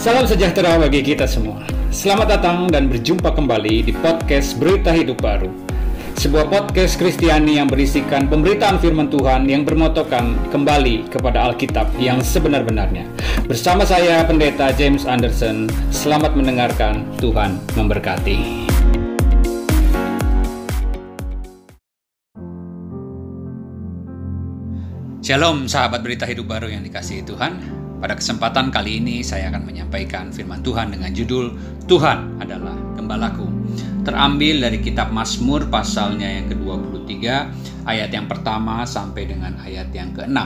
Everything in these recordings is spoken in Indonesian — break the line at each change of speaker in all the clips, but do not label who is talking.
Salam sejahtera bagi kita semua. Selamat datang dan berjumpa kembali di podcast Berita Hidup Baru. Sebuah podcast Kristiani yang berisikan pemberitaan firman Tuhan yang bermotokan kembali kepada Alkitab yang sebenar-benarnya. Bersama saya Pendeta James Anderson, selamat mendengarkan. Tuhan memberkati. Shalom sahabat berita hidup baru yang dikasihi Tuhan. Pada kesempatan kali ini saya akan menyampaikan firman Tuhan dengan judul Tuhan adalah Gembalaku. Terambil dari kitab Mazmur pasalnya yang ke-23 ayat yang pertama sampai dengan ayat yang ke-6.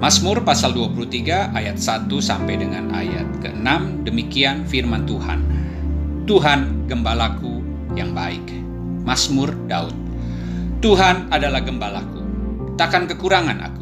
Mazmur pasal 23 ayat 1 sampai dengan ayat ke-6 demikian firman Tuhan. Tuhan gembalaku yang baik. Mazmur Daud. Tuhan adalah gembalaku, takkan kekurangan aku.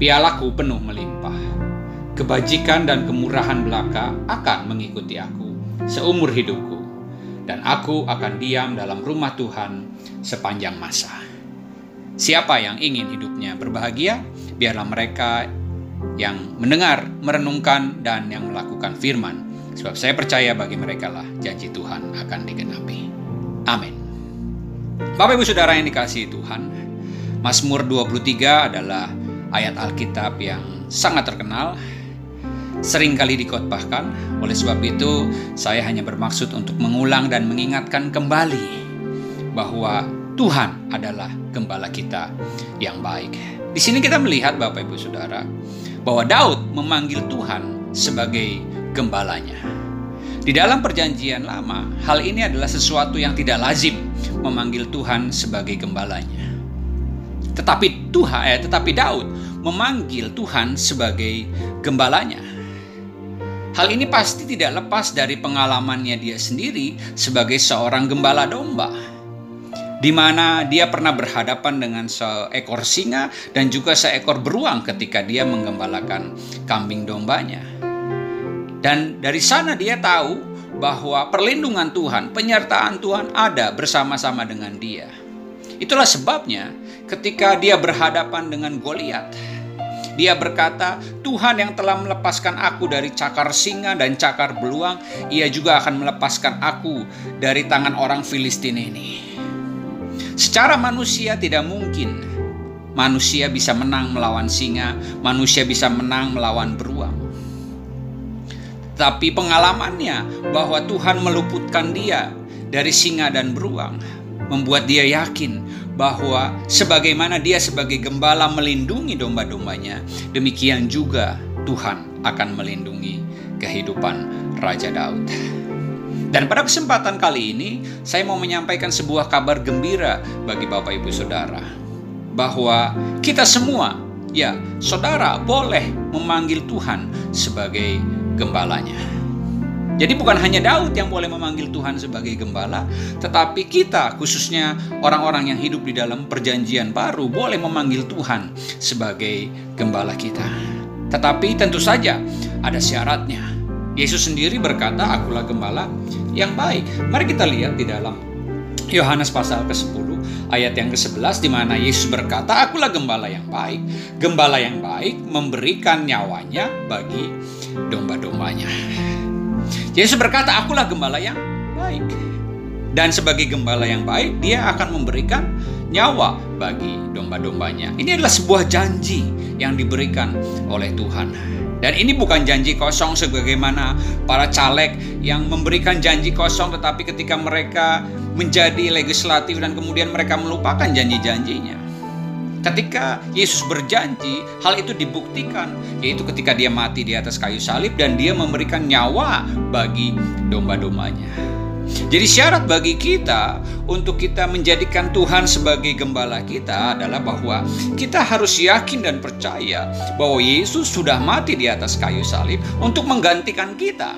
pialaku penuh melimpah. Kebajikan dan kemurahan belaka akan mengikuti aku seumur hidupku, dan aku akan diam dalam rumah Tuhan sepanjang masa. Siapa yang ingin hidupnya berbahagia, biarlah mereka yang mendengar, merenungkan, dan yang melakukan firman. Sebab saya percaya bagi mereka lah janji Tuhan akan digenapi. Amin. Bapak Ibu Saudara yang dikasihi Tuhan, Mazmur 23 adalah ayat Alkitab yang sangat terkenal, sering kali dikotbahkan. Oleh sebab itu, saya hanya bermaksud untuk mengulang dan mengingatkan kembali bahwa Tuhan adalah gembala kita yang baik. Di sini kita melihat Bapak Ibu Saudara bahwa Daud memanggil Tuhan sebagai gembalanya. Di dalam perjanjian lama, hal ini adalah sesuatu yang tidak lazim memanggil Tuhan sebagai gembalanya. Tetapi Tuhan, eh, tetapi Daud memanggil Tuhan sebagai gembalanya. Hal ini pasti tidak lepas dari pengalamannya dia sendiri sebagai seorang gembala domba, di mana dia pernah berhadapan dengan seekor singa dan juga seekor beruang ketika dia menggembalakan kambing dombanya. Dan dari sana dia tahu bahwa perlindungan Tuhan, penyertaan Tuhan ada bersama-sama dengan dia. Itulah sebabnya ketika dia berhadapan dengan Goliat. Dia berkata, Tuhan yang telah melepaskan aku dari cakar singa dan cakar beluang, ia juga akan melepaskan aku dari tangan orang Filistin ini. Secara manusia tidak mungkin manusia bisa menang melawan singa, manusia bisa menang melawan beruang. Tapi pengalamannya bahwa Tuhan meluputkan dia dari singa dan beruang membuat dia yakin bahwa sebagaimana dia sebagai gembala melindungi domba-dombanya, demikian juga Tuhan akan melindungi kehidupan Raja Daud. Dan pada kesempatan kali ini, saya mau menyampaikan sebuah kabar gembira bagi Bapak Ibu Saudara. Bahwa kita semua, ya saudara boleh memanggil Tuhan sebagai gembalanya. Jadi bukan hanya Daud yang boleh memanggil Tuhan sebagai gembala, tetapi kita khususnya orang-orang yang hidup di dalam perjanjian baru boleh memanggil Tuhan sebagai gembala kita. Tetapi tentu saja ada syaratnya. Yesus sendiri berkata, "Akulah gembala yang baik." Mari kita lihat di dalam Yohanes pasal ke-10 ayat yang ke-11 di mana Yesus berkata, "Akulah gembala yang baik. Gembala yang baik memberikan nyawanya bagi domba-dombanya." Yesus berkata, "Akulah gembala yang baik." Dan sebagai gembala yang baik, dia akan memberikan nyawa bagi domba-dombanya. Ini adalah sebuah janji yang diberikan oleh Tuhan. Dan ini bukan janji kosong sebagaimana para caleg yang memberikan janji kosong tetapi ketika mereka menjadi legislatif dan kemudian mereka melupakan janji-janjinya. Ketika Yesus berjanji, hal itu dibuktikan, yaitu ketika dia mati di atas kayu salib dan dia memberikan nyawa bagi domba-dombanya. Jadi syarat bagi kita untuk kita menjadikan Tuhan sebagai gembala kita adalah bahwa kita harus yakin dan percaya bahwa Yesus sudah mati di atas kayu salib untuk menggantikan kita.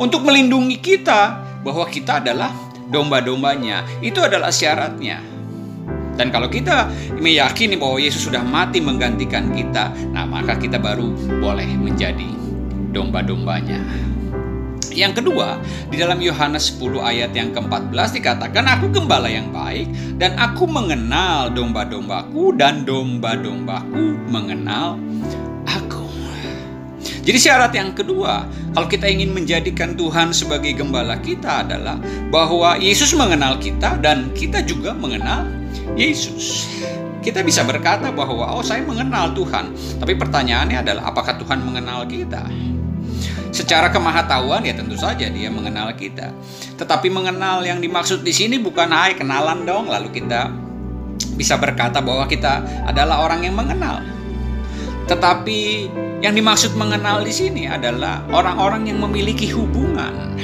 Untuk melindungi kita bahwa kita adalah domba-dombanya. Itu adalah syaratnya. Dan kalau kita meyakini bahwa Yesus sudah mati menggantikan kita, nah maka kita baru boleh menjadi domba-dombanya. Yang kedua, di dalam Yohanes 10 ayat yang ke-14 dikatakan, Aku gembala yang baik, dan aku mengenal domba-dombaku, dan domba-dombaku mengenal. Jadi syarat yang kedua, kalau kita ingin menjadikan Tuhan sebagai gembala kita adalah bahwa Yesus mengenal kita dan kita juga mengenal Yesus. Kita bisa berkata bahwa oh saya mengenal Tuhan, tapi pertanyaannya adalah apakah Tuhan mengenal kita? Secara kemahatauan ya tentu saja dia mengenal kita. Tetapi mengenal yang dimaksud di sini bukan hai kenalan dong lalu kita bisa berkata bahwa kita adalah orang yang mengenal. Tetapi yang dimaksud mengenal di sini adalah orang-orang yang memiliki hubungan.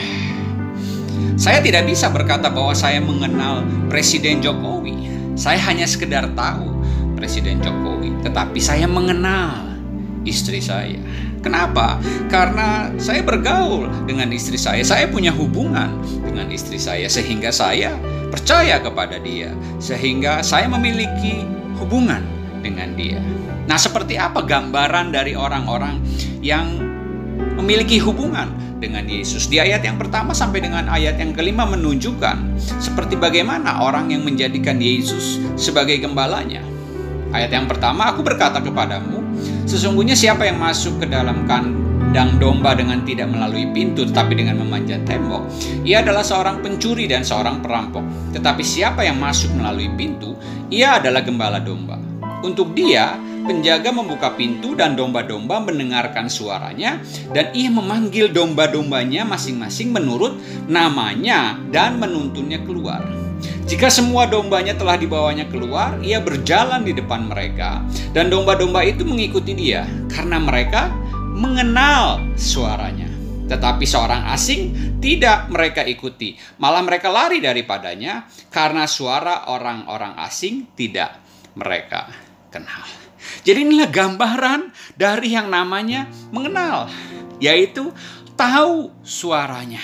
Saya tidak bisa berkata bahwa saya mengenal Presiden Jokowi saya hanya sekedar tahu Presiden Jokowi, tetapi saya mengenal istri saya. Kenapa? Karena saya bergaul dengan istri saya. Saya punya hubungan dengan istri saya sehingga saya percaya kepada dia, sehingga saya memiliki hubungan dengan dia. Nah, seperti apa gambaran dari orang-orang yang memiliki hubungan dengan Yesus. Di ayat yang pertama sampai dengan ayat yang kelima menunjukkan seperti bagaimana orang yang menjadikan Yesus sebagai gembalanya. Ayat yang pertama, aku berkata kepadamu, sesungguhnya siapa yang masuk ke dalam kandang domba dengan tidak melalui pintu tetapi dengan memanjat tembok, ia adalah seorang pencuri dan seorang perampok. Tetapi siapa yang masuk melalui pintu, ia adalah gembala domba. Untuk dia, penjaga membuka pintu dan domba-domba mendengarkan suaranya dan ia memanggil domba-dombanya masing-masing menurut namanya dan menuntunnya keluar. Jika semua dombanya telah dibawanya keluar, ia berjalan di depan mereka dan domba-domba itu mengikuti dia karena mereka mengenal suaranya. Tetapi seorang asing tidak mereka ikuti, malah mereka lari daripadanya karena suara orang-orang asing tidak mereka kenal. Jadi inilah gambaran dari yang namanya mengenal, yaitu tahu suaranya.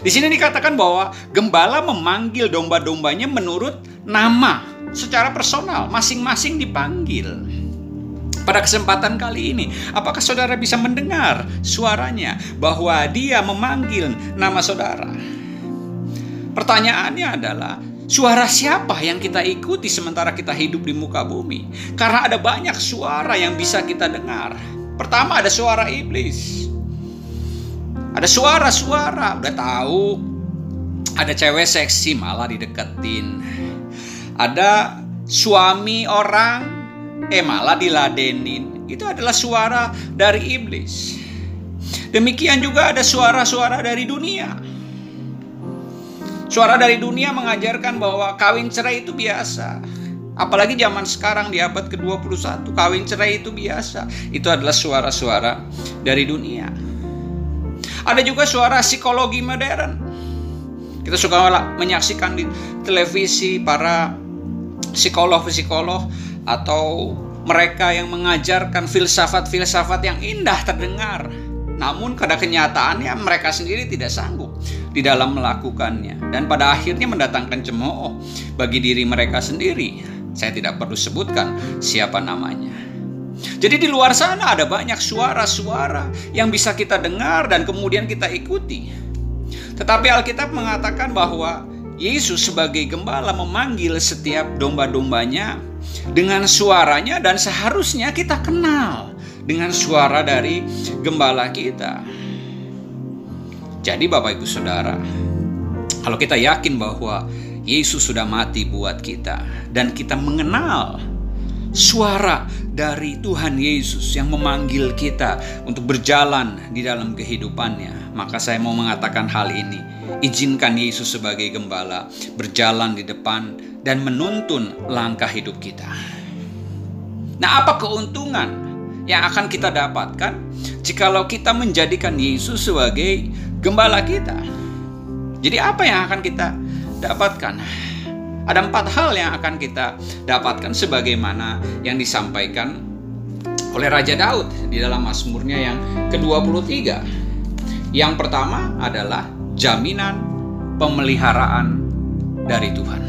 Di sini dikatakan bahwa gembala memanggil domba-dombanya menurut nama secara personal, masing-masing dipanggil. Pada kesempatan kali ini, apakah saudara bisa mendengar suaranya bahwa dia memanggil nama saudara? Pertanyaannya adalah, Suara siapa yang kita ikuti sementara kita hidup di muka bumi? Karena ada banyak suara yang bisa kita dengar. Pertama ada suara iblis. Ada suara-suara, udah tahu. Ada cewek seksi malah dideketin. Ada suami orang eh malah diladenin. Itu adalah suara dari iblis. Demikian juga ada suara-suara dari dunia Suara dari dunia mengajarkan bahwa kawin cerai itu biasa. Apalagi zaman sekarang di abad ke-21, kawin cerai itu biasa. Itu adalah suara-suara dari dunia. Ada juga suara psikologi modern. Kita suka menyaksikan di televisi para psikolog-psikolog atau mereka yang mengajarkan filsafat-filsafat yang indah terdengar. Namun pada kenyataannya mereka sendiri tidak sanggup di dalam melakukannya dan pada akhirnya mendatangkan cemooh bagi diri mereka sendiri. Saya tidak perlu sebutkan siapa namanya. Jadi di luar sana ada banyak suara-suara yang bisa kita dengar dan kemudian kita ikuti. Tetapi Alkitab mengatakan bahwa Yesus sebagai gembala memanggil setiap domba-dombanya dengan suaranya dan seharusnya kita kenal dengan suara dari gembala kita. Jadi Bapak Ibu Saudara, kalau kita yakin bahwa Yesus sudah mati buat kita dan kita mengenal suara dari Tuhan Yesus yang memanggil kita untuk berjalan di dalam kehidupannya, maka saya mau mengatakan hal ini. Izinkan Yesus sebagai gembala berjalan di depan dan menuntun langkah hidup kita. Nah, apa keuntungan yang akan kita dapatkan jikalau kita menjadikan Yesus sebagai gembala kita. Jadi apa yang akan kita dapatkan? Ada empat hal yang akan kita dapatkan sebagaimana yang disampaikan oleh Raja Daud di dalam Mazmurnya yang ke-23. Yang pertama adalah jaminan pemeliharaan dari Tuhan.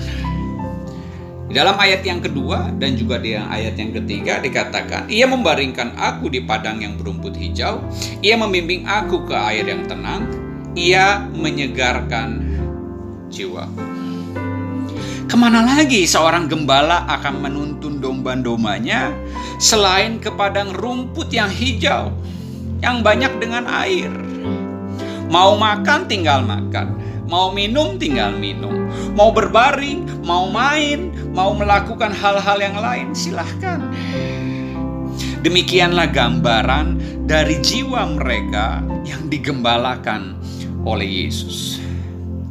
Di dalam ayat yang kedua dan juga di ayat yang ketiga dikatakan, Ia membaringkan aku di padang yang berumput hijau, Ia membimbing aku ke air yang tenang, Ia menyegarkan jiwaku. Ke mana lagi seorang gembala akan menuntun domba-dombanya selain ke padang rumput yang hijau, yang banyak dengan air. Mau makan tinggal makan, mau minum tinggal minum, mau berbaring, mau main, mau melakukan hal-hal yang lain silahkan. Demikianlah gambaran dari jiwa mereka yang digembalakan oleh Yesus.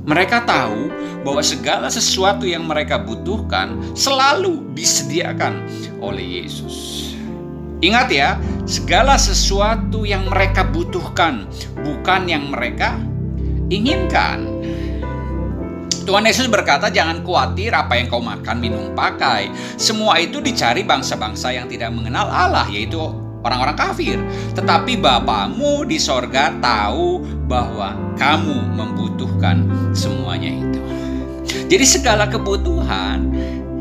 Mereka tahu bahwa segala sesuatu yang mereka butuhkan selalu disediakan oleh Yesus. Ingat ya, segala sesuatu yang mereka butuhkan bukan yang mereka inginkan. Tuhan Yesus berkata, "Jangan khawatir apa yang kau makan, minum, pakai. Semua itu dicari bangsa-bangsa yang tidak mengenal Allah, yaitu orang-orang kafir. Tetapi Bapamu di sorga tahu bahwa kamu membutuhkan semuanya itu. Jadi segala kebutuhan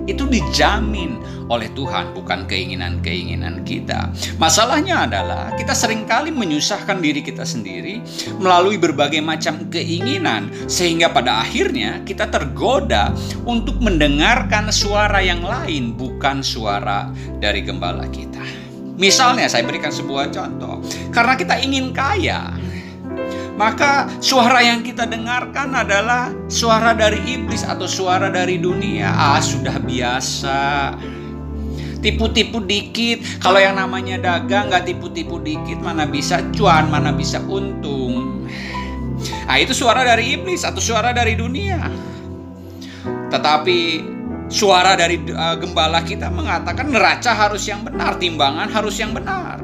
itu dijamin oleh Tuhan, bukan keinginan-keinginan kita. Masalahnya adalah kita sering kali menyusahkan diri kita sendiri melalui berbagai macam keinginan, sehingga pada akhirnya kita tergoda untuk mendengarkan suara yang lain, bukan suara dari gembala kita. Misalnya saya berikan sebuah contoh. Karena kita ingin kaya, maka suara yang kita dengarkan adalah suara dari iblis atau suara dari dunia. Ah, sudah biasa. Tipu-tipu dikit. Kalau yang namanya dagang nggak tipu-tipu dikit, mana bisa cuan, mana bisa untung. Nah, itu suara dari iblis atau suara dari dunia. Tetapi suara dari uh, gembala kita mengatakan neraca harus yang benar, timbangan harus yang benar.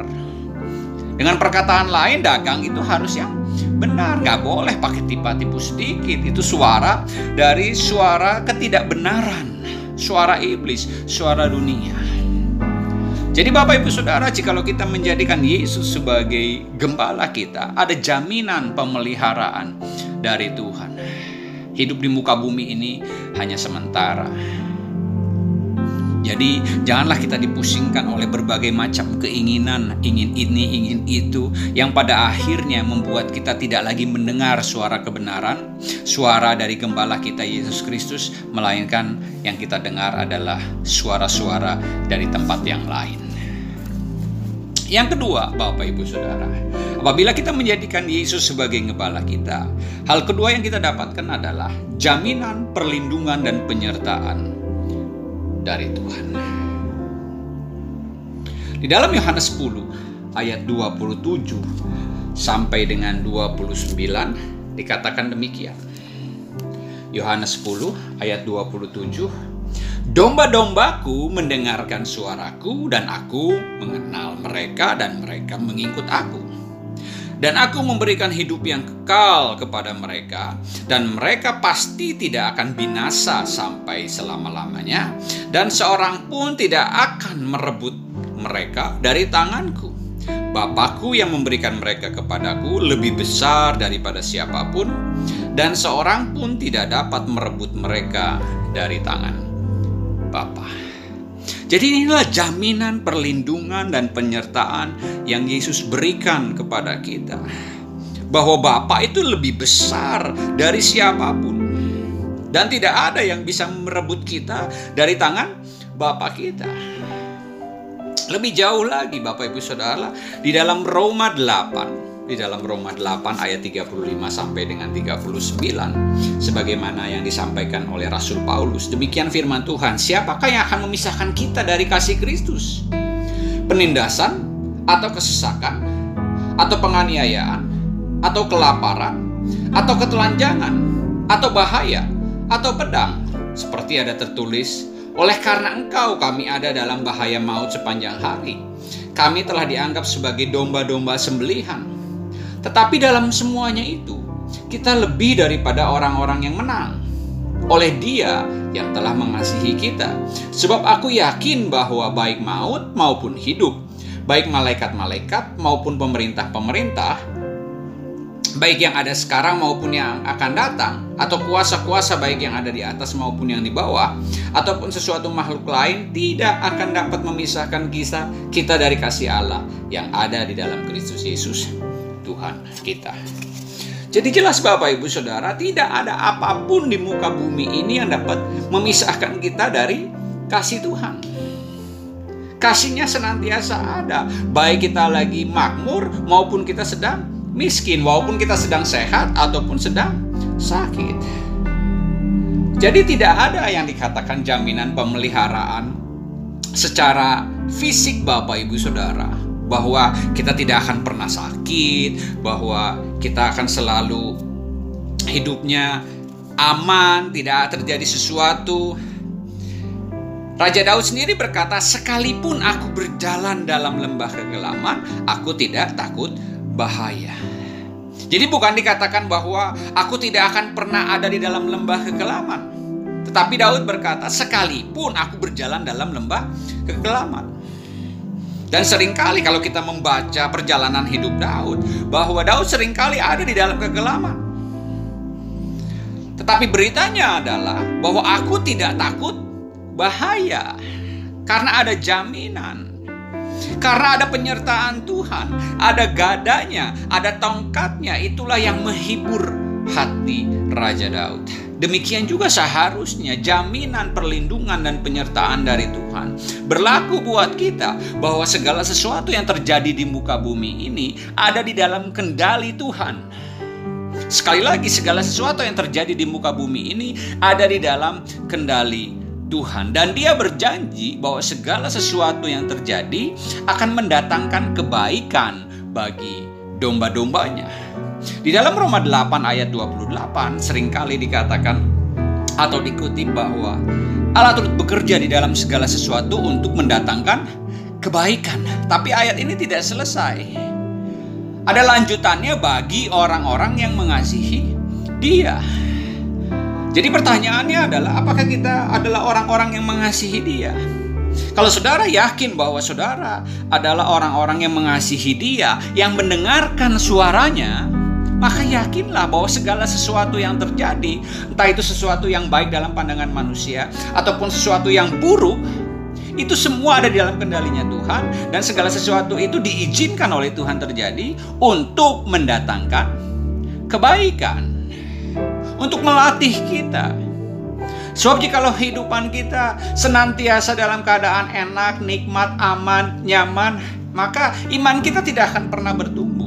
Dengan perkataan lain, dagang itu harus yang benar, nggak boleh pakai tipu-tipu sedikit. Itu suara dari suara ketidakbenaran, suara iblis, suara dunia. Jadi Bapak Ibu Saudara, jikalau kita menjadikan Yesus sebagai gembala kita, ada jaminan pemeliharaan dari Tuhan. Hidup di muka bumi ini hanya sementara. Jadi janganlah kita dipusingkan oleh berbagai macam keinginan, ingin ini, ingin itu, yang pada akhirnya membuat kita tidak lagi mendengar suara kebenaran, suara dari gembala kita Yesus Kristus, melainkan yang kita dengar adalah suara-suara dari tempat yang lain. Yang kedua, Bapak Ibu Saudara, apabila kita menjadikan Yesus sebagai gembala kita, hal kedua yang kita dapatkan adalah jaminan perlindungan dan penyertaan dari Tuhan. Di dalam Yohanes 10 ayat 27 sampai dengan 29 dikatakan demikian. Yohanes 10 ayat 27 Domba-dombaku mendengarkan suaraku dan aku mengenal mereka dan mereka mengikut aku dan aku memberikan hidup yang kekal kepada mereka, dan mereka pasti tidak akan binasa sampai selama-lamanya, dan seorang pun tidak akan merebut mereka dari tanganku. Bapakku yang memberikan mereka kepadaku lebih besar daripada siapa pun, dan seorang pun tidak dapat merebut mereka dari tangan Bapa. Jadi inilah jaminan perlindungan dan penyertaan yang Yesus berikan kepada kita. Bahwa Bapa itu lebih besar dari siapa pun. Dan tidak ada yang bisa merebut kita dari tangan Bapa kita. Lebih jauh lagi Bapak Ibu Saudara, di dalam Roma 8 di dalam Roma 8 ayat 35 sampai dengan 39 sebagaimana yang disampaikan oleh Rasul Paulus. Demikian firman Tuhan, siapakah yang akan memisahkan kita dari kasih Kristus? Penindasan atau kesesakan? Atau penganiayaan? Atau kelaparan? Atau ketelanjangan? Atau bahaya? Atau pedang? Seperti ada tertulis oleh karena engkau kami ada dalam bahaya maut sepanjang hari. Kami telah dianggap sebagai domba-domba sembelihan tetapi dalam semuanya itu, kita lebih daripada orang-orang yang menang oleh Dia yang telah mengasihi kita. Sebab aku yakin bahwa baik maut maupun hidup, baik malaikat-malaikat maupun pemerintah-pemerintah, baik yang ada sekarang maupun yang akan datang, atau kuasa-kuasa baik yang ada di atas maupun yang di bawah, ataupun sesuatu makhluk lain tidak akan dapat memisahkan kisah kita dari kasih Allah yang ada di dalam Kristus Yesus, Tuhan kita. Jadi jelas Bapak Ibu Saudara, tidak ada apa pun di muka bumi ini yang dapat memisahkan kita dari kasih Tuhan. Kasihnya senantiasa ada, baik kita lagi makmur maupun kita sedang miskin, walaupun kita sedang sehat ataupun sedang sakit. Jadi tidak ada yang dikatakan jaminan pemeliharaan secara fisik Bapak Ibu Saudara bahwa kita tidak akan pernah sakit, bahwa kita akan selalu hidupnya aman, tidak terjadi sesuatu. Raja Daud sendiri berkata, "Sekalipun aku berjalan dalam lembah kegelapan, aku tidak takut bahaya." Jadi bukan dikatakan bahwa aku tidak akan pernah ada di dalam lembah kegelapan. Tetapi Daud berkata, "Sekalipun aku berjalan dalam lembah kegelapan." Dan sering kali kalau kita membaca perjalanan hidup Daud, bahwa Daud sering kali ada di dalam kegelapan. Tetapi beritanya adalah bahwa aku tidak takut bahaya karena ada jaminan. Karena ada penyertaan Tuhan, ada gadanya, ada tongkatnya, itulah yang menghibur hati Raja Daud. Demikian juga seharusnya jaminan perlindungan dan penyertaan dari Tuhan berlaku buat kita bahwa segala sesuatu yang terjadi di muka bumi ini ada di dalam kendali Tuhan. Sekali lagi segala sesuatu yang terjadi di muka bumi ini ada di dalam kendali Tuhan dan dia berjanji bahwa segala sesuatu yang terjadi akan mendatangkan kebaikan bagi domba-dombanya. Di dalam Roma 8 ayat 28 sering kali dikatakan atau dikutip bahwa Allah turut bekerja di dalam segala sesuatu untuk mendatangkan kebaikan. Tapi ayat ini tidak selesai. Ada lanjutannya bagi orang-orang yang mengasihi Dia. Jadi pertanyaannya adalah apakah kita adalah orang-orang yang mengasihi Dia? Kalau saudara yakin bahwa saudara adalah orang-orang yang mengasihi Dia, yang mendengarkan suaranya, maka yakinlah bahwa segala sesuatu yang terjadi, entah itu sesuatu yang baik dalam pandangan manusia ataupun sesuatu yang buruk, itu semua ada di dalam kendalinya Tuhan dan segala sesuatu itu diizinkan oleh Tuhan terjadi untuk mendatangkan kebaikan, untuk melatih kita. Sebab jikalau kehidupan kita senantiasa dalam keadaan enak, nikmat, aman, nyaman, maka iman kita tidak akan pernah bertumbuh.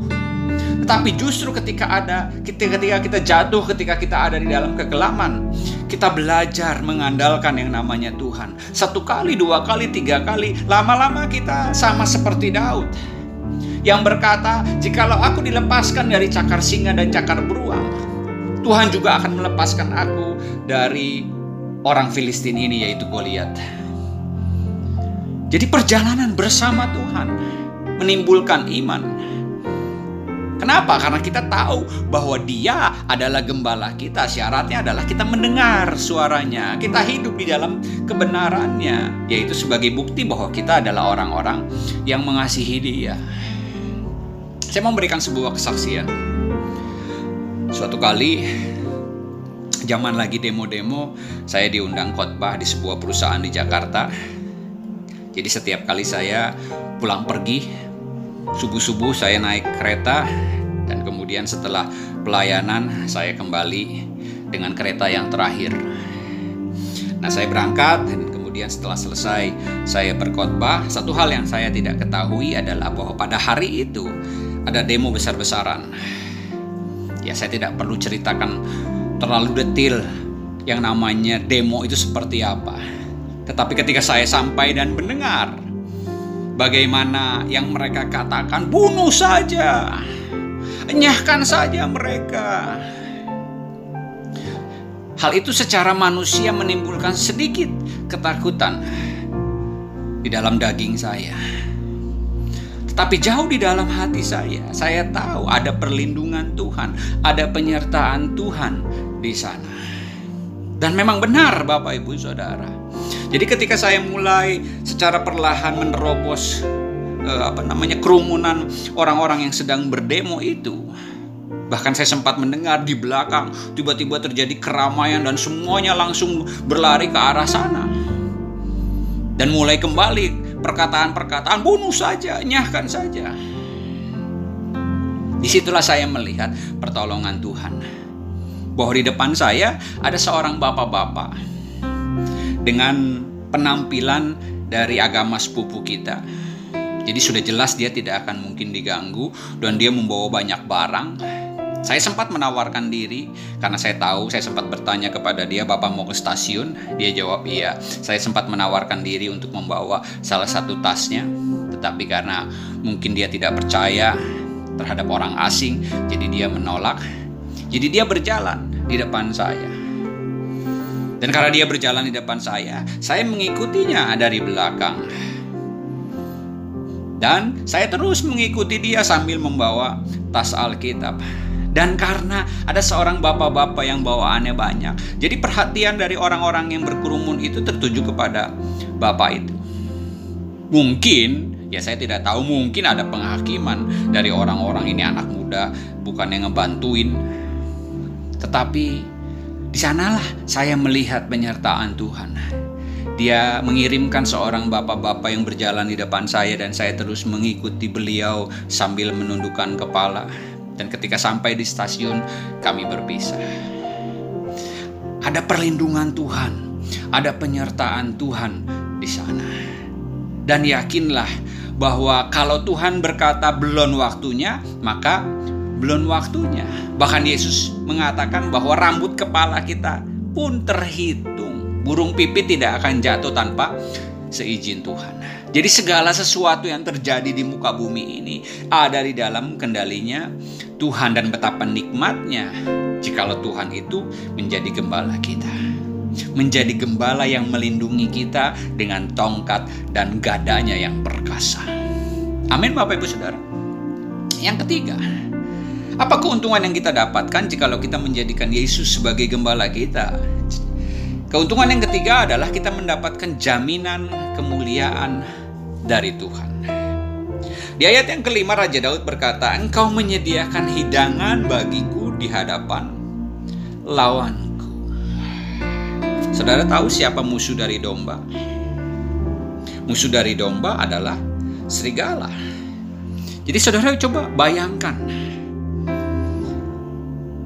Tetapi justru ketika ada, ketika kita jatuh, ketika kita ada di dalam kegelapan, kita belajar mengandalkan yang namanya Tuhan. Satu kali, dua kali, tiga kali, lama-lama kita sama seperti Daud. Yang berkata, jikalau aku dilepaskan dari cakar singa dan cakar beruang, Tuhan juga akan melepaskan aku dari orang Filistin ini yaitu Goliat. Jadi perjalanan bersama Tuhan menimbulkan iman Kenapa? Karena kita tahu bahwa Dia adalah gembala kita. Syaratnya adalah kita mendengar suaranya, kita hidup di dalam kebenarannya, yaitu sebagai bukti bahwa kita adalah orang-orang yang mengasihi Dia. Saya memberikan sebuah kesaksian. Suatu kali zaman lagi demo-demo, saya diundang khotbah di sebuah perusahaan di Jakarta. Jadi setiap kali saya pulang pergi Subuh-subuh saya naik kereta dan kemudian setelah pelayanan saya kembali dengan kereta yang terakhir. Nah, saya berangkat dan kemudian setelah selesai saya berkhotbah, satu hal yang saya tidak ketahui adalah bahwa pada hari itu ada demo besar-besaran. Ya, saya tidak perlu ceritakan terlalu detail yang namanya demo itu seperti apa. Tetapi ketika saya sampai dan mendengar Bagaimana yang mereka katakan, bunuh saja, enyahkan saja mereka. Hal itu secara manusia menimbulkan sedikit ketakutan di dalam daging saya. Tapi jauh di dalam hati saya, saya tahu ada perlindungan Tuhan, ada penyertaan Tuhan di sana. Dan memang benar Bapak Ibu Saudara. Jadi ketika saya mulai secara perlahan menerobos eh, apa namanya kerumunan orang-orang yang sedang berdemo itu, Bahkan saya sempat mendengar di belakang tiba-tiba terjadi keramaian dan semuanya langsung berlari ke arah sana. Dan mulai kembali perkataan-perkataan bunuh saja, nyahkan saja. Di situlah saya melihat pertolongan Tuhan. Bahwa di depan saya ada seorang bapak-bapak dengan penampilan dari agama sepupu kita. Jadi sudah jelas dia tidak akan mungkin diganggu dan dia membawa banyak barang saya sempat menawarkan diri karena saya tahu saya sempat bertanya kepada dia, "Bapak mau ke stasiun?" Dia jawab, "Iya." Saya sempat menawarkan diri untuk membawa salah satu tasnya, tetapi karena mungkin dia tidak percaya terhadap orang asing, jadi dia menolak. Jadi dia berjalan di depan saya. Dan karena dia berjalan di depan saya, saya mengikutinya dari belakang. Dan saya terus mengikuti dia sambil membawa tas Alkitab. Dan karena ada seorang bapak-bapak yang bawaannya banyak, jadi perhatian dari orang-orang yang berkerumun itu tertuju kepada bapak itu. Mungkin, ya saya tidak tahu, mungkin ada penghakiman dari orang-orang ini anak muda, bukan yang ngebantuin. Tetapi di sanalah saya melihat penyertaan Tuhan. Dia mengirimkan seorang bapak-bapak yang berjalan di depan saya dan saya terus mengikuti beliau sambil menundukkan kepala. Dan ketika sampai di stasiun, kami berpisah. Ada perlindungan Tuhan, ada penyertaan Tuhan di sana. Dan yakinlah bahwa kalau Tuhan berkata belum waktunya, maka belum waktunya. Bahkan Yesus mengatakan bahwa rambut kepala kita pun terhitung. Burung pipit tidak akan jatuh tanpa seizin Tuhan. Jadi segala sesuatu yang terjadi di muka bumi ini ada di dalam kendalinya Tuhan dan betapa nikmatnya jikalau Tuhan itu menjadi gembala kita. Menjadi gembala yang melindungi kita dengan tongkat dan gadanya yang perkasa. Amin Bapak Ibu Saudara. Yang ketiga, apa keuntungan yang kita dapatkan jikalau kita menjadikan Yesus sebagai gembala kita? Keuntungan yang ketiga adalah kita mendapatkan jaminan kemuliaan dari Tuhan. Di ayat yang kelima Raja Daud berkata, Engkau menyediakan hidangan bagiku di hadapan lawanku. Saudara tahu siapa musuh dari domba? Musuh dari domba adalah serigala. Jadi saudara coba bayangkan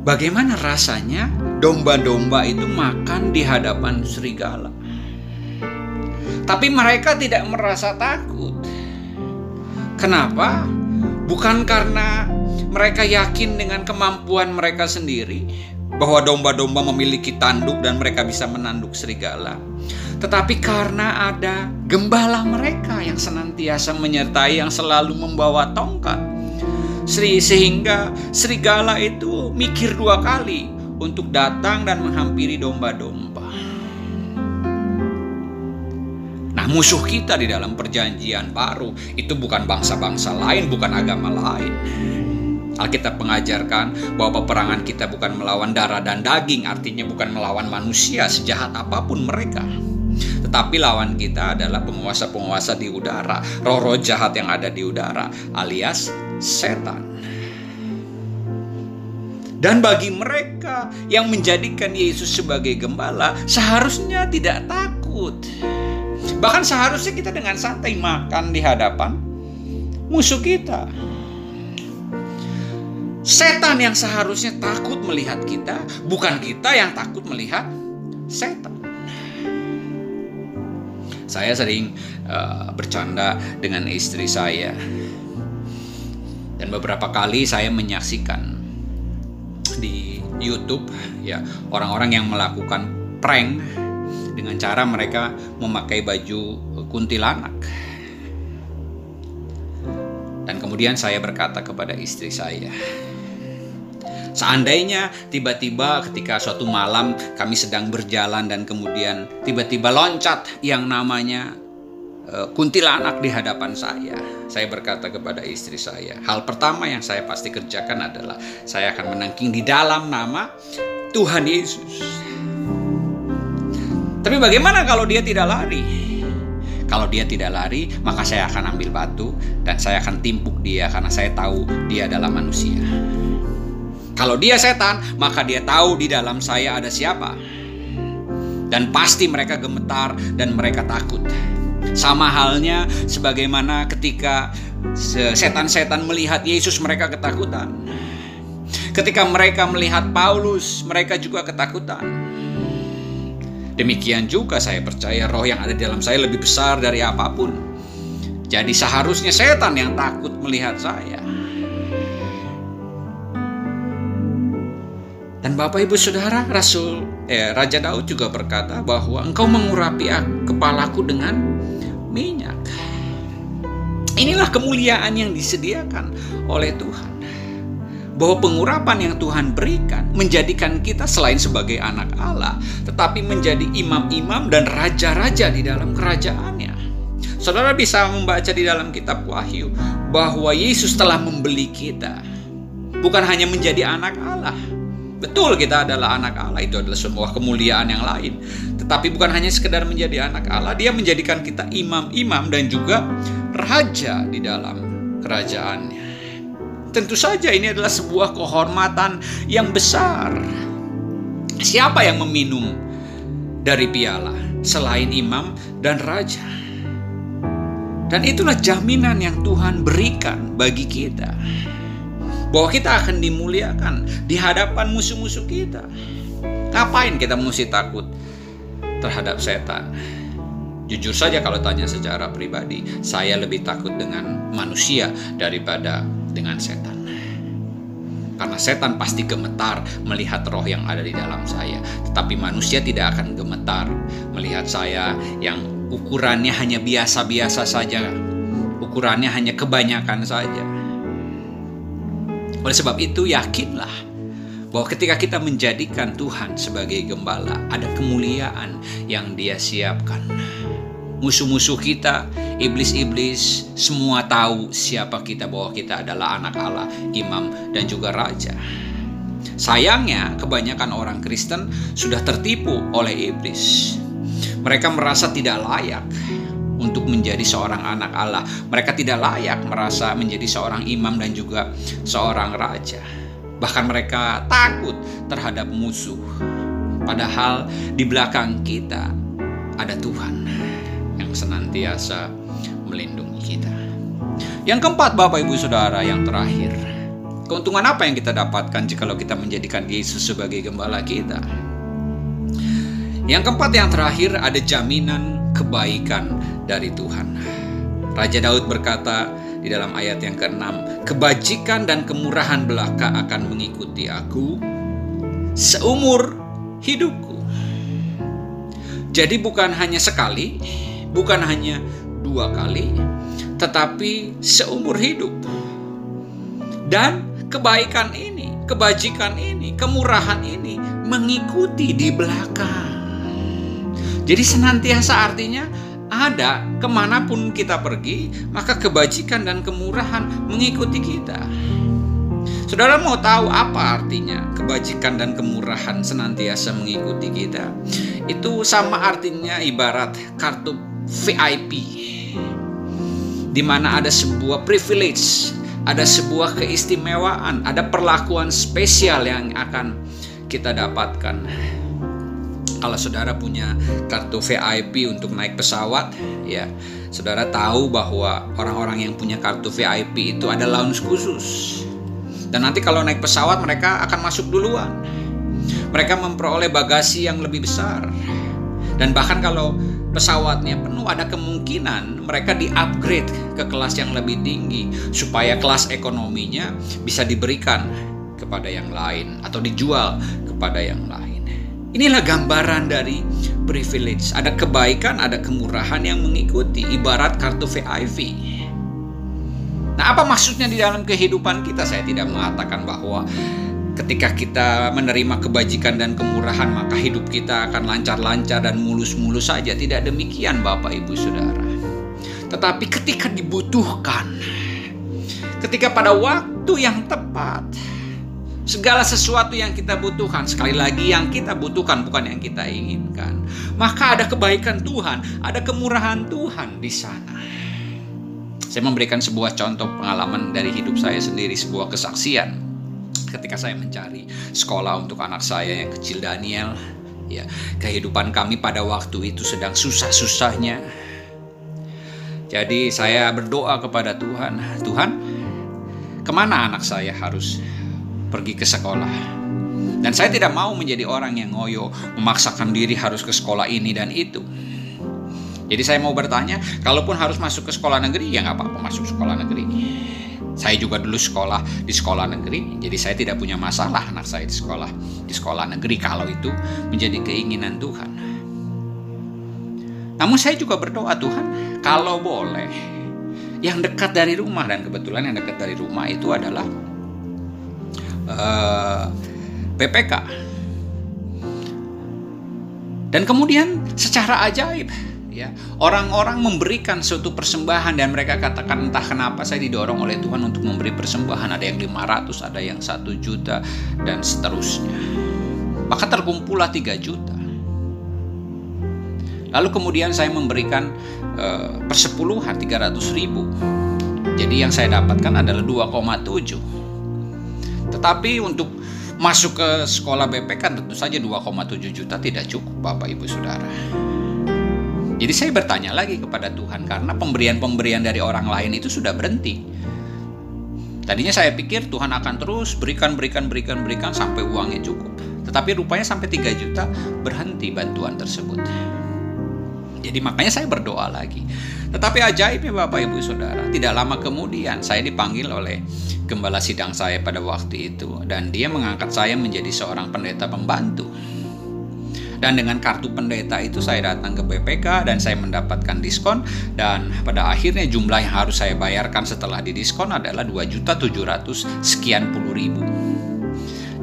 Bagaimana rasanya domba-domba itu makan di hadapan serigala? Tapi mereka tidak merasa takut. Kenapa? Bukan karena mereka yakin dengan kemampuan mereka sendiri bahwa domba-domba memiliki tanduk dan mereka bisa menanduk serigala. Tetapi karena ada gembala mereka yang senantiasa menyertai yang selalu membawa tongkat. Sri sehingga serigala itu mikir dua kali untuk datang dan menghampiri domba-domba. Nah, musuh kita di dalam perjanjian baru itu bukan bangsa-bangsa lain, bukan agama lain. Alkitab mengajarkan bahwa peperangan kita bukan melawan darah dan daging, artinya bukan melawan manusia sejahat apa pun mereka. Tetapi lawan kita adalah penguasa-penguasa di udara, roh-roh jahat yang ada di udara, alias setan. Dan bagi mereka yang menjadikan Yesus sebagai gembala, seharusnya tidak takut. Bahkan seharusnya kita dengan santai makan di hadapan musuh kita. Setan yang seharusnya takut melihat kita, bukan kita yang takut melihat setan. Saya sering uh, bercanda dengan istri saya, dan beberapa kali saya menyaksikan di YouTube ya orang-orang yang melakukan prank dengan cara mereka memakai baju kuntilanak. Dan kemudian saya berkata kepada istri saya, Seandainya tiba-tiba ketika suatu malam kami sedang berjalan dan kemudian tiba-tiba loncat yang namanya uh, kuntilanak di hadapan saya, saya berkata kepada istri saya, hal pertama yang saya pasti kerjakan adalah saya akan menangking di dalam nama Tuhan Yesus. Tapi bagaimana kalau dia tidak lari? Kalau dia tidak lari, maka saya akan ambil batu dan saya akan timpuk dia karena saya tahu dia adalah manusia. Kalau dia setan, maka dia tahu di dalam saya ada siapa. Dan pasti mereka gemetar dan mereka takut. Sama halnya sebagaimana ketika setan-setan melihat Yesus mereka ketakutan. Ketika mereka melihat Paulus, mereka juga ketakutan. Demikian juga saya percaya roh yang ada di dalam saya lebih besar dari apa pun. Jadi seharusnya setan yang takut melihat saya. Dan Bapak Ibu Saudara, Rasul eh, Raja Daud juga berkata bahwa engkau mengurapi kepalaku dengan minyak. Inilah kemuliaan yang disediakan oleh Tuhan bahwa pengurapan yang Tuhan berikan menjadikan kita selain sebagai anak Allah, tetapi menjadi imam-imam dan raja-raja di dalam kerajaannya. Saudara bisa membaca di dalam kitab Wahyu bahwa Yesus telah membeli kita, bukan hanya menjadi anak Allah. Betul kita adalah anak Allah, itu adalah sebuah kemuliaan yang lain. Tetapi bukan hanya sekedar menjadi anak Allah, dia menjadikan kita imam-imam dan juga raja di dalam kerajaannya. Tentu saja ini adalah sebuah kehormatan yang besar. Siapa yang meminum dari piala selain imam dan raja? Dan itulah jaminan yang Tuhan berikan bagi kita. Bahwa kita akan dimuliakan di hadapan musuh-musuh kita. Ngapain kita mesti takut terhadap setan? Jujur saja kalau tanya secara pribadi, saya lebih takut dengan manusia daripada dengan setan. Karena setan pasti gemetar melihat roh yang ada di dalam saya. Tetapi manusia tidak akan gemetar melihat saya yang ukurannya hanya biasa-biasa saja. Ukurannya hanya kebanyakan saja. Oleh sebab itu yakinlah bahwa ketika kita menjadikan Tuhan sebagai gembala, ada kemuliaan yang Dia siapkan musuh-musuh kita, iblis-iblis, semua tahu siapa kita bahwa kita adalah anak Allah, imam dan juga raja. Sayangnya, kebanyakan orang Kristen sudah tertipu oleh iblis. Mereka merasa tidak layak untuk menjadi seorang anak Allah. Mereka tidak layak merasa menjadi seorang imam dan juga seorang raja. Bahkan mereka takut terhadap musuh. Padahal di belakang kita ada Tuhan senantiasa melindungi kita. Yang keempat, Bapak Ibu Saudara, yang terakhir, keuntungan apa yang kita dapatkan jika kita menjadikan Yesus sebagai gembala kita? Yang keempat, yang terakhir, ada jaminan kebaikan dari Tuhan. Raja Daud berkata di dalam ayat yang ke-6, kebajikan dan kemurahan belaka akan mengikuti aku seumur hidupku. Jadi bukan hanya sekali, bukan hanya dua kali, tetapi seumur hidup. Dan kebaikan ini, kebajikan ini, kemurahan ini mengikuti di belakang. Jadi senantiasa artinya ada ke mana pun kita pergi, maka kebajikan dan kemurahan mengikuti kita. Saudara mau tahu apa artinya kebajikan dan kemurahan senantiasa mengikuti kita? Itu sama artinya ibarat kartu VIP di mana ada sebuah privilege, ada sebuah keistimewaan, ada perlakuan spesial yang akan kita dapatkan. Kalau saudara punya kartu VIP untuk naik pesawat, ya saudara tahu bahwa orang-orang yang punya kartu VIP itu ada lounge khusus. Dan nanti kalau naik pesawat mereka akan masuk duluan. Mereka memperoleh bagasi yang lebih besar. Dan bahkan kalau pesawatnya penuh ada kemungkinan mereka di-upgrade ke kelas yang lebih tinggi supaya kelas ekonominya bisa diberikan kepada yang lain atau dijual kepada yang lain. Inilah gambaran dari privilege. Ada kebaikan, ada kemurahan yang mengikuti ibarat kartu VIP. Nah, apa maksudnya di dalam kehidupan kita? Saya tidak mengatakan bahwa Ketika kita menerima kebajikan dan kemurahan, maka hidup kita akan lancar-lancar dan mulus-mulus saja. Tidak demikian, Bapak, Ibu, Saudara. Tetapi ketika dibutuhkan, ketika pada waktu yang tepat, segala sesuatu yang kita butuhkan, sekali lagi yang kita butuhkan bukan yang kita inginkan, maka ada kebaikan Tuhan, ada kemurahan Tuhan di sana. Saya memberikan sebuah contoh pengalaman dari hidup saya sendiri, sebuah kesaksian ketika saya mencari sekolah untuk anak saya yang kecil Daniel. Ya, kehidupan kami pada waktu itu sedang susah-susahnya. Jadi saya berdoa kepada Tuhan, Tuhan, ke mana anak saya harus pergi ke sekolah? Dan saya tidak mau menjadi orang yang ngoyo, memaksakan diri harus ke sekolah ini dan itu. Jadi saya mau bertanya, kalaupun harus masuk ke sekolah negeri, ya nggak apa-apa masuk sekolah negeri. Saya juga dulu sekolah di sekolah negeri, jadi saya tidak punya masalah anak saya di sekolah di sekolah negeri kalau itu menjadi keinginan Tuhan. Namun saya juga berdoa Tuhan, kalau boleh, yang dekat dari rumah dan kebetulan yang dekat dari rumah itu adalah eh, PPK. Dan kemudian secara ajaib ya orang-orang memberikan suatu persembahan dan mereka katakan entah kenapa saya didorong oleh Tuhan untuk memberi persembahan. Ada yang 500 ada yang satu juta dan seterusnya. Maka terkumpullah 3 juta. Lalu kemudian saya memberikan uh, persepuluhan 300 ribu. Jadi yang saya dapatkan adalah 2,7 tetapi untuk masuk ke sekolah BP kan tentu saja 2,7 juta tidak cukup Bapak Ibu Saudara jadi saya bertanya lagi kepada Tuhan karena pemberian-pemberian dari orang lain itu sudah berhenti. Tadinya saya pikir Tuhan akan terus berikan, berikan, berikan, berikan sampai uangnya cukup. Tetapi rupanya sampai 3 juta berhenti bantuan tersebut. Jadi makanya saya berdoa lagi. Tetapi ajaibnya Bapak Ibu Saudara, tidak lama kemudian saya dipanggil oleh gembala sidang saya pada waktu itu dan dia mengangkat saya menjadi seorang pendeta pembantu. Dan dengan kartu pendeta itu saya datang ke BPK dan saya mendapatkan diskon dan pada akhirnya jumlah yang harus saya bayarkan setelah didiskon adalah 2.700 sekian puluh ribu.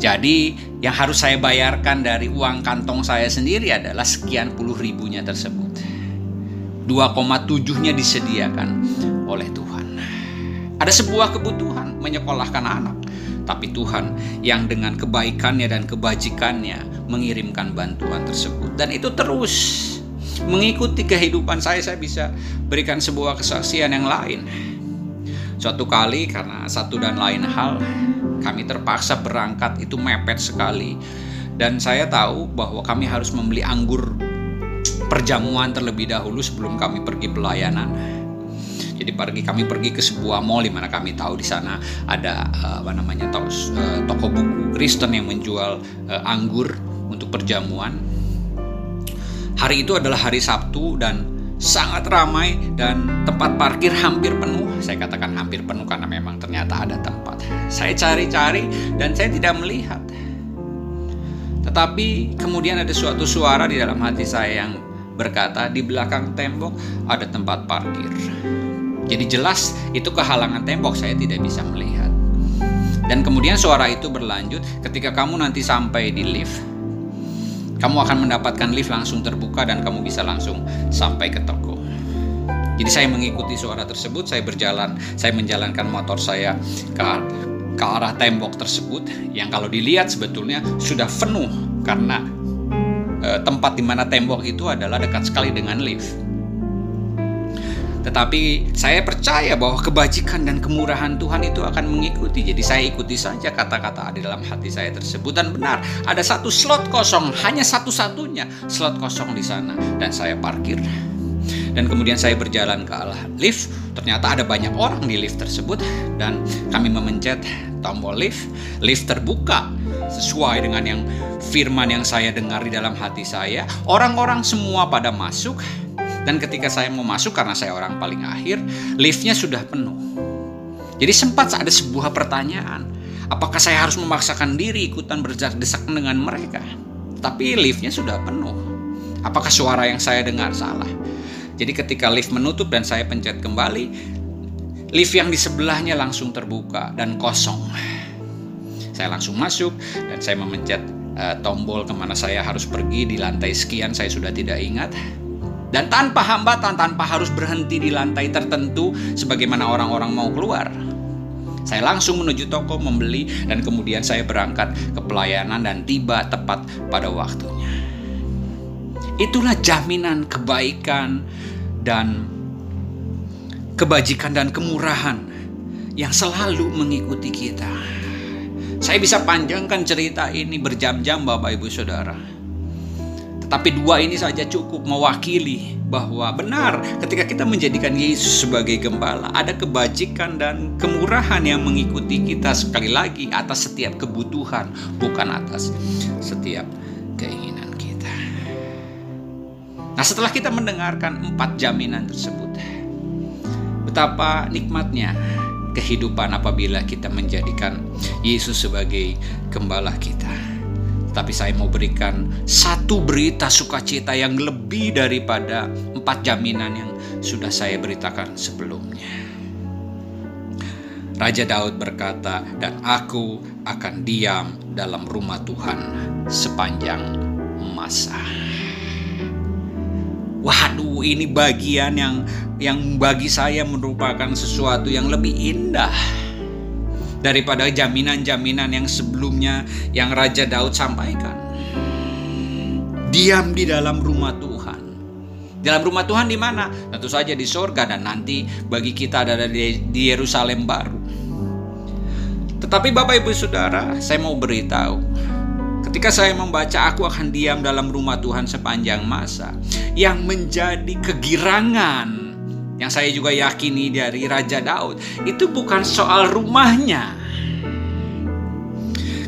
Jadi yang harus saya bayarkan dari uang kantong saya sendiri adalah sekian puluh ribunya tersebut. 2,7-nya disediakan oleh Tuhan. Ada sebuah kebutuhan menyekolahkan anak. Tapi Tuhan yang dengan kebaikannya dan kebajikannya mengirimkan bantuan tersebut. Dan itu terus mengikuti kehidupan saya. Saya bisa berikan sebuah kesaksian yang lain. Suatu kali karena satu dan lain hal kami terpaksa berangkat. Itu mepet sekali. Dan saya tahu bahwa kami harus membeli anggur perjamuan terlebih dahulu sebelum kami pergi pelayanan jadi pergi kami pergi ke sebuah mall di mana kami tahu di sana ada eh, apa namanya toko, eh, toko buku Kristen yang menjual uh, anggur untuk perjamuan. Hari itu adalah hari Sabtu dan sangat ramai dan tempat parkir hampir penuh. Saya katakan hampir penuh karena memang ternyata ada tempat. Saya cari-cari dan saya tidak melihat. Tetapi kemudian ada suatu suara di dalam hati saya yang berkata di belakang tembok ada tempat parkir. Jadi jelas itu kehalangan tembok saya tidak bisa melihat. Dan kemudian suara itu berlanjut ketika kamu nanti sampai di lift kamu akan mendapatkan lift langsung terbuka dan kamu bisa langsung sampai ke toko. Jadi saya mengikuti suara tersebut, saya berjalan, saya menjalankan motor saya ke ke arah tembok tersebut yang kalau dilihat sebetulnya sudah penuh karena e, tempat di mana tembok itu adalah dekat sekali dengan lift. Tetapi saya percaya bahwa kebajikan dan kemurahan Tuhan itu akan mengikuti. Jadi saya ikuti saja kata-kata di dalam hati saya tersebut dan benar ada satu slot kosong, hanya satu-satunya slot kosong di sana dan saya parkir. Dan kemudian saya berjalan ke arah lift. Ternyata ada banyak orang di lift tersebut dan kami memencet tombol lift. Lift terbuka sesuai dengan yang firman yang saya dengar di dalam hati saya. Orang-orang semua pada masuk dan ketika saya mau masuk karena saya orang paling akhir, liftnya sudah penuh. Jadi sempat ada sebuah pertanyaan, apakah saya harus memaksakan diri ikutan berdesak-desakan dengan mereka? Tapi liftnya sudah penuh. Apakah suara yang saya dengar salah? Jadi ketika lift menutup dan saya pencet kembali, lift yang di sebelahnya langsung terbuka dan kosong. Saya langsung masuk dan saya memencet uh, tombol ke mana saya harus pergi di lantai sekian saya sudah tidak ingat Dan tanpa hambatan, tanpa harus berhenti di lantai tertentu sebagaimana orang-orang mau keluar. Saya langsung menuju toko membeli dan kemudian saya berangkat ke pelayanan dan tiba tepat pada waktunya. Itulah jaminan kebaikan dan kebajikan dan kemurahan yang selalu mengikuti kita. Saya bisa panjangkan cerita ini berjam-jam Bapak Ibu Saudara. Tetapi dua ini saja cukup mewakili bahwa benar ketika kita menjadikan Yesus sebagai gembala, ada kebajikan dan kemurahan yang mengikuti kita sekali lagi atas setiap kebutuhan, bukan atas setiap keinginan kita. Nah, setelah kita mendengarkan empat jaminan tersebut, betapa nikmatnya kehidupan apabila kita menjadikan Yesus sebagai gembala kita. Tapi saya mau berikan satu berita sukacita yang lebih daripada empat jaminan yang sudah saya beritakan sebelumnya. Raja Daud berkata, "Dan aku akan diam dalam rumah Tuhan sepanjang masa." Waduh, ini bagian yang yang bagi saya merupakan sesuatu yang lebih indah daripada jaminan-jaminan yang sebelumnya yang Raja Daud sampaikan. Diam di dalam rumah Tuhan. Dalam rumah Tuhan di mana? Tentu saja di sorga dan nanti bagi kita ada di, Yerusalem baru. Tetapi Bapak Ibu Saudara, saya mau beritahu Ketika saya membaca aku akan diam dalam rumah Tuhan sepanjang masa Yang menjadi kegirangan yang saya juga yakini dari Raja Daud itu bukan soal rumahnya.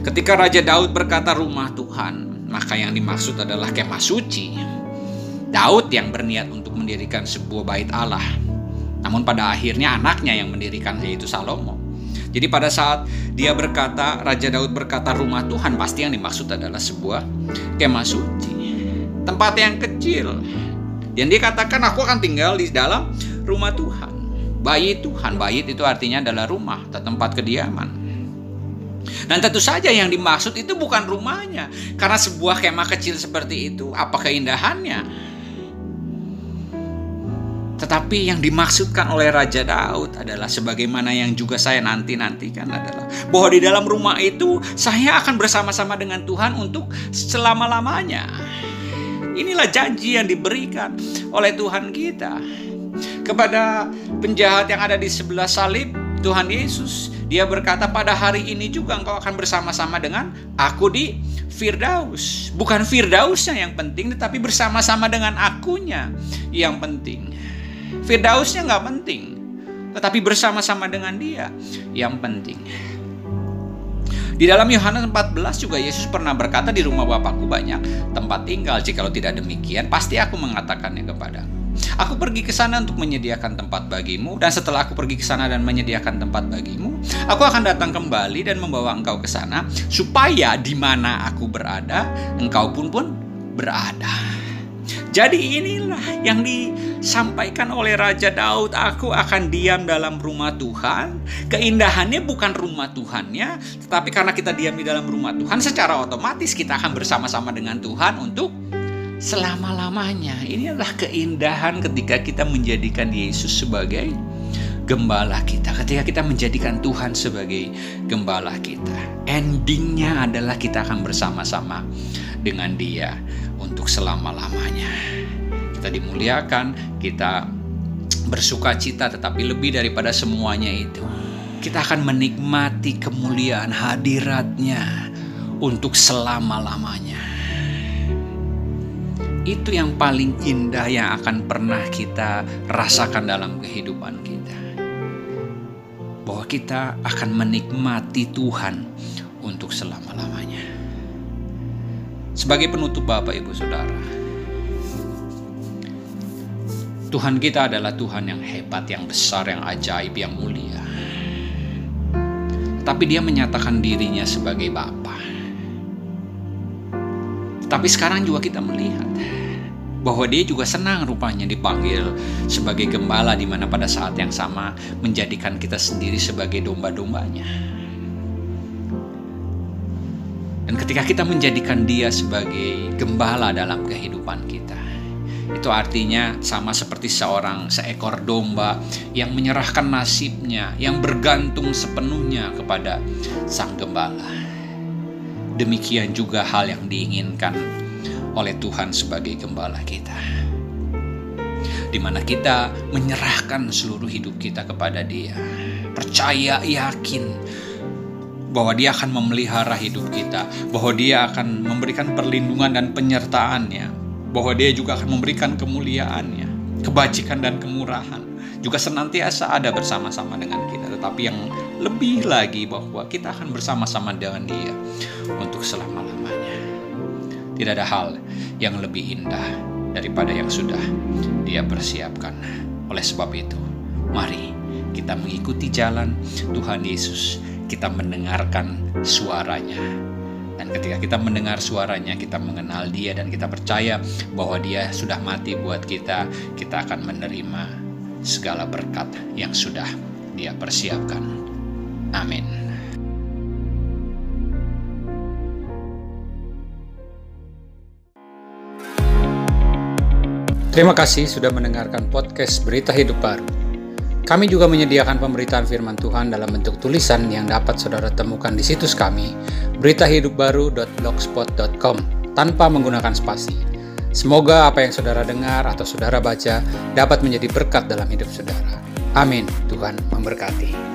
Ketika Raja Daud berkata rumah Tuhan, maka yang dimaksud adalah kemah suci. Daud yang berniat untuk mendirikan sebuah bait Allah. Namun pada akhirnya anaknya yang mendirikan yaitu Salomo. Jadi pada saat dia berkata, Raja Daud berkata rumah Tuhan, pasti yang dimaksud adalah sebuah kemah suci. Tempat yang kecil. Dan dia katakan aku akan tinggal di dalam rumah Tuhan. Bait Tuhan, bait itu artinya adalah rumah atau tempat kediaman. Dan tentu saja yang dimaksud itu bukan rumahnya. Karena sebuah kemah kecil seperti itu, apa keindahannya? Tetapi yang dimaksudkan oleh Raja Daud adalah sebagaimana yang juga saya nanti-nantikan adalah bahwa di dalam rumah itu saya akan bersama-sama dengan Tuhan untuk selama-lamanya. Inilah janji yang diberikan oleh Tuhan kita kepada penjahat yang ada di sebelah salib Tuhan Yesus. Dia berkata pada hari ini juga engkau akan bersama-sama dengan aku di Firdaus. Bukan Firdausnya yang penting tetapi bersama-sama dengan akunya yang penting. Firdausnya nggak penting. Tetapi bersama-sama dengan dia yang penting. Di dalam Yohanes 14 juga Yesus pernah berkata di rumah Bapakku banyak tempat tinggal. Jikalau tidak demikian, pasti aku mengatakannya kepada Aku pergi ke sana untuk menyediakan tempat bagimu, dan setelah aku pergi ke sana dan menyediakan tempat bagimu, aku akan datang kembali dan membawa engkau ke sana, supaya di mana aku berada, engkau pun pun berada. Jadi inilah yang disampaikan oleh Raja Daud, aku akan diam dalam rumah Tuhan. Keindahannya bukan rumah Tuhannya, tetapi karena kita diam di dalam rumah Tuhan, secara otomatis kita akan bersama-sama dengan Tuhan untuk selama-lamanya. Ini adalah keindahan ketika kita menjadikan Yesus sebagai gembala kita. Ketika kita menjadikan Tuhan sebagai gembala kita. Endingnya adalah kita akan bersama-sama dengan dia untuk selama-lamanya. Kita dimuliakan, kita bersuka cita tetapi lebih daripada semuanya itu. Kita akan menikmati kemuliaan hadiratnya untuk selama-lamanya itu yang paling indah yang akan pernah kita rasakan dalam kehidupan kita. Bahwa kita akan menikmati Tuhan untuk selama-lamanya. Sebagai penutup Bapak Ibu Saudara, Tuhan kita adalah Tuhan yang hebat, yang besar, yang ajaib, yang mulia. Tapi dia menyatakan dirinya sebagai Bapa. Tapi sekarang juga kita melihat bahwa dia juga senang rupanya dipanggil sebagai gembala di mana pada saat yang sama menjadikan kita sendiri sebagai domba-dombanya. Dan ketika kita menjadikan dia sebagai gembala dalam kehidupan kita, Itu artinya sama seperti seorang seekor domba yang menyerahkan nasibnya, yang bergantung sepenuhnya kepada sang gembala. Demikian juga hal yang diinginkan oleh Tuhan sebagai gembala kita. Di mana kita menyerahkan seluruh hidup kita kepada Dia. Percaya, yakin bahwa Dia akan memelihara hidup kita, bahwa Dia akan memberikan perlindungan dan penyertaannya, bahwa Dia juga akan memberikan kemuliaannya, kebajikan dan kemurahan, juga senantiasa ada bersama-sama dengan kita. Tetapi yang lebih lagi bahwa kita akan bersama-sama dengan Dia untuk selama-lamanya. Tidak ada hal yang lebih indah daripada yang sudah Dia persiapkan. Oleh sebab itu, mari kita mengikuti jalan Tuhan Yesus kita mendengarkan suaranya. Dan ketika kita mendengar suaranya, kita mengenal dia dan kita percaya bahwa dia sudah mati buat kita, kita akan menerima segala berkat yang sudah dia persiapkan. Amin. Terima kasih sudah mendengarkan podcast Berita Hidup Baru. Kami juga menyediakan pemberitaan firman Tuhan dalam bentuk tulisan yang dapat saudara temukan di situs kami, beritahidupbaru.blogspot.com, tanpa menggunakan spasi. Semoga apa yang saudara dengar atau saudara baca dapat menjadi berkat dalam hidup saudara. Amin. Tuhan memberkati.